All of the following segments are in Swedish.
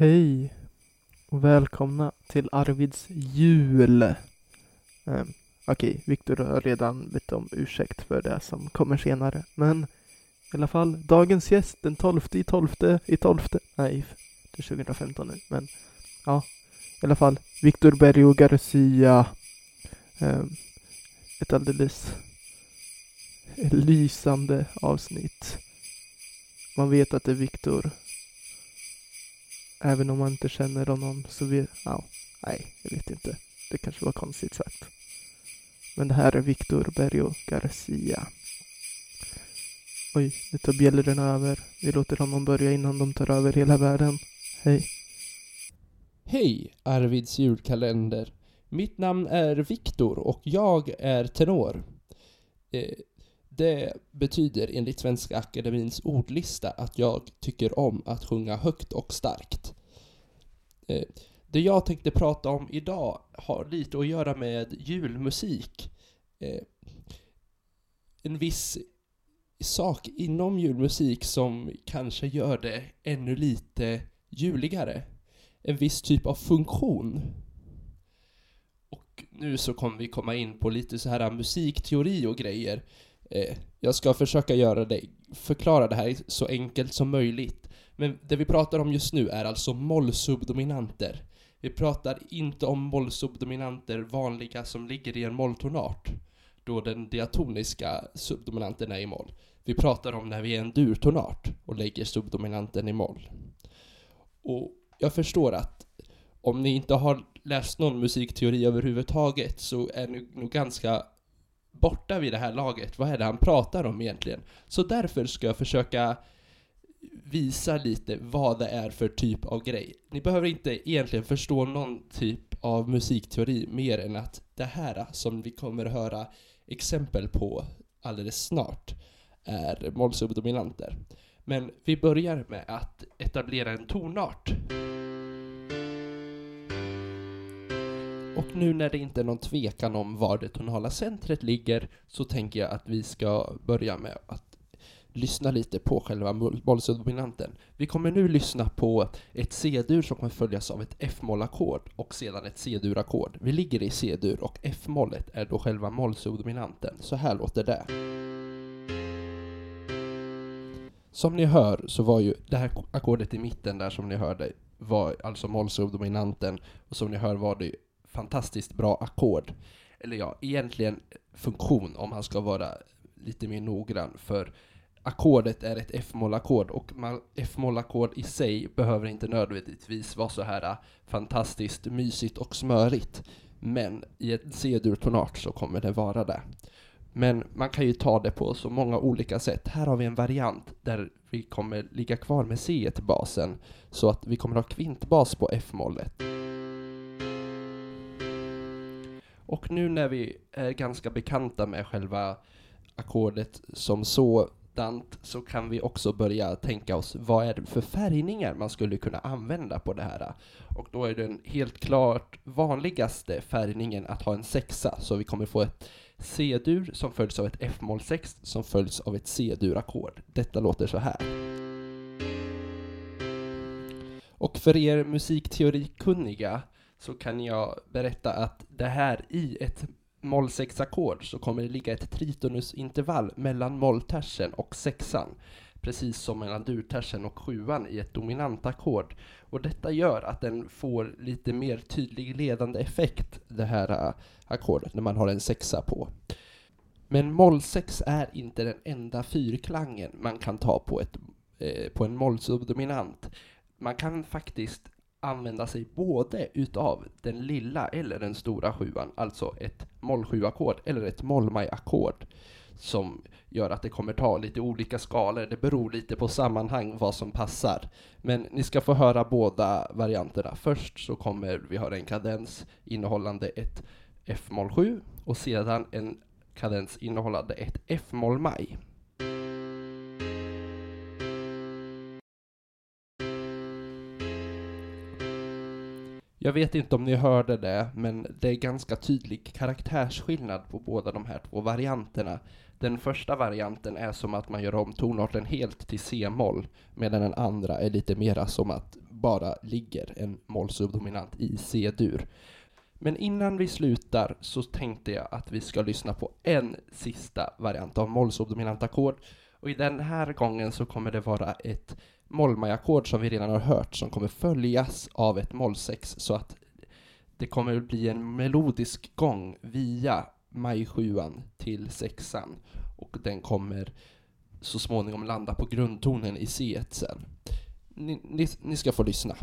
Hej och välkomna till Arvids jul. Um, Okej, Viktor har redan bett om ursäkt för det som kommer senare, men i alla fall dagens gäst den 12 i 12 i 12 nej, det är 2015 nu, men ja, i alla fall Viktor Bergo Garcia. Um, ett alldeles lysande avsnitt. Man vet att det är Viktor Även om man inte känner honom så vi... Ja, nej, jag vet inte. Det kanske var konstigt sagt. Men det här är Victor Berrio Garcia. Oj, nu tar bjällrorna över. Vi låter honom börja innan de tar över hela världen. Hej. Hej, Arvids julkalender. Mitt namn är Viktor och jag är tenor. Eh, det betyder enligt Svenska Akademins ordlista att jag tycker om att sjunga högt och starkt. Eh, det jag tänkte prata om idag har lite att göra med julmusik. Eh, en viss sak inom julmusik som kanske gör det ännu lite juligare. En viss typ av funktion. Och nu så kommer vi komma in på lite så här musikteori och grejer. Eh, jag ska försöka göra det, förklara det här så enkelt som möjligt. Men det vi pratar om just nu är alltså mollsubdominanter. Vi pratar inte om mollsubdominanter vanliga som ligger i en molltonart, då den diatoniska subdominanten är i moll. Vi pratar om när vi är en durtonart och lägger subdominanten i moll. Och jag förstår att om ni inte har läst någon musikteori överhuvudtaget så är ni nog ganska borta vid det här laget. Vad är det han pratar om egentligen? Så därför ska jag försöka visa lite vad det är för typ av grej. Ni behöver inte egentligen förstå någon typ av musikteori mer än att det här som vi kommer att höra exempel på alldeles snart är mollsubdominanter. Men vi börjar med att etablera en tonart. Och nu när det inte är någon tvekan om var det tonala centret ligger så tänker jag att vi ska börja med att lyssna lite på själva mollsubdominanten. Vi kommer nu lyssna på ett C-dur som kommer följas av ett F-mollackord och sedan ett C-durackord. Vi ligger i C-dur och F-mollet är då själva mollsubdominanten. Så här låter det. Som ni hör så var ju det här ackordet i mitten där som ni hörde var alltså mollsubdominanten och som ni hör var det fantastiskt bra ackord. Eller ja, egentligen funktion om man ska vara lite mer noggrann för ackordet är ett F-mollackord och F-mollackord i sig behöver inte nödvändigtvis vara så här äh, fantastiskt mysigt och smörigt. Men i ett C-dur-tonart så kommer det vara det. Men man kan ju ta det på så många olika sätt. Här har vi en variant där vi kommer ligga kvar med C-basen så att vi kommer ha kvintbas på F-mollet. Och nu när vi är ganska bekanta med själva ackordet som sådant så kan vi också börja tänka oss vad är det för färgningar man skulle kunna använda på det här. Och då är den helt klart vanligaste färgningen att ha en sexa, så vi kommer få ett C-dur som följs av ett F-moll 6 som följs av ett C-dur-ackord. Detta låter så här. Och för er musikteorikunniga så kan jag berätta att det här i ett moll 6-ackord så kommer det ligga ett tritonusintervall mellan molltersen och sexan, precis som mellan durtersen och sjuan i ett dominant-ackord Och detta gör att den får lite mer tydlig ledande effekt, det här äh, ackordet, när man har en sexa på. Men moll 6 är inte den enda fyrklangen man kan ta på, ett, eh, på en mollsubdominant. Man kan faktiskt använda sig både utav den lilla eller den stora sjuan, alltså ett moll 7-ackord eller ett moll-maj-ackord som gör att det kommer ta lite olika skalor. Det beror lite på sammanhang vad som passar. Men ni ska få höra båda varianterna. Först så kommer vi höra en kadens innehållande ett F-moll 7 och sedan en kadens innehållande ett F-moll maj. Jag vet inte om ni hörde det, men det är ganska tydlig karaktärsskillnad på båda de här två varianterna. Den första varianten är som att man gör om tonarten helt till C-moll, medan den andra är lite mera som att bara ligger en mollsubdominant i C-dur. Men innan vi slutar så tänkte jag att vi ska lyssna på en sista variant av mollsubdominant ackord. Och i den här gången så kommer det vara ett mollmajackord som vi redan har hört som kommer följas av ett mollsex så att det kommer att bli en melodisk gång via maj sjuan till sexan och den kommer så småningom landa på grundtonen i C1 sen. Ni, ni, ni ska få lyssna.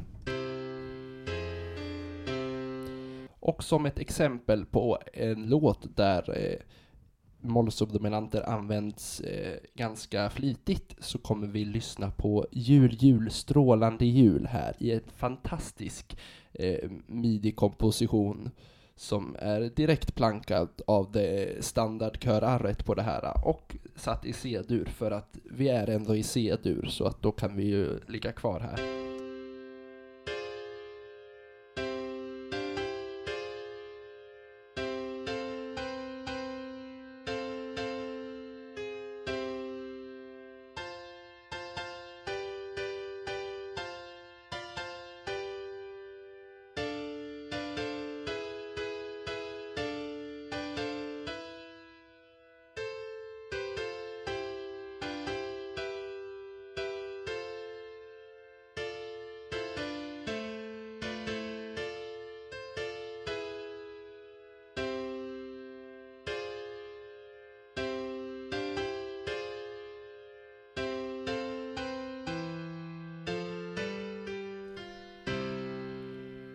Och som ett exempel på en låt där eh, mollsubdominanter används eh, ganska flitigt så kommer vi lyssna på Jul, jul, strålande jul här i en fantastisk eh, midi-komposition som är direkt plankad av det standardkörarret på det här och satt i C-dur för att vi är ändå i C-dur så att då kan vi ju ligga kvar här.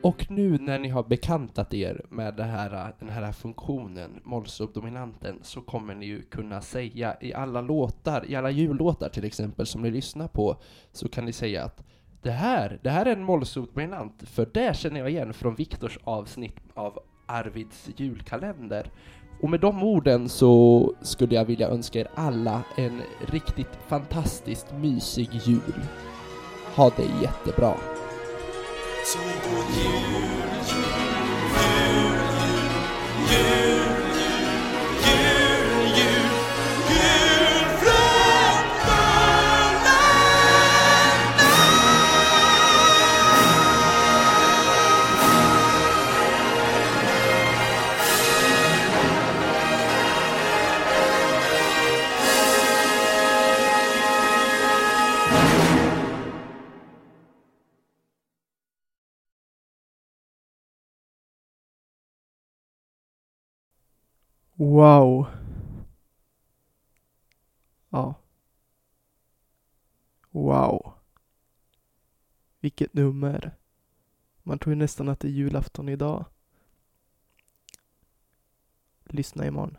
Och nu när ni har bekantat er med det här, den här funktionen, målsubdominanten, så kommer ni ju kunna säga i alla låtar, i alla jullåtar till exempel, som ni lyssnar på, så kan ni säga att det här, det här är en målsubdominant, för det känner jag igen från Viktors avsnitt av Arvids julkalender. Och med de orden så skulle jag vilja önska er alla en riktigt fantastiskt mysig jul. Ha det jättebra! 走过一日一日一。Wow. Ja. Wow. Vilket nummer. Man tror ju nästan att det är julafton idag. Lyssna imorgon.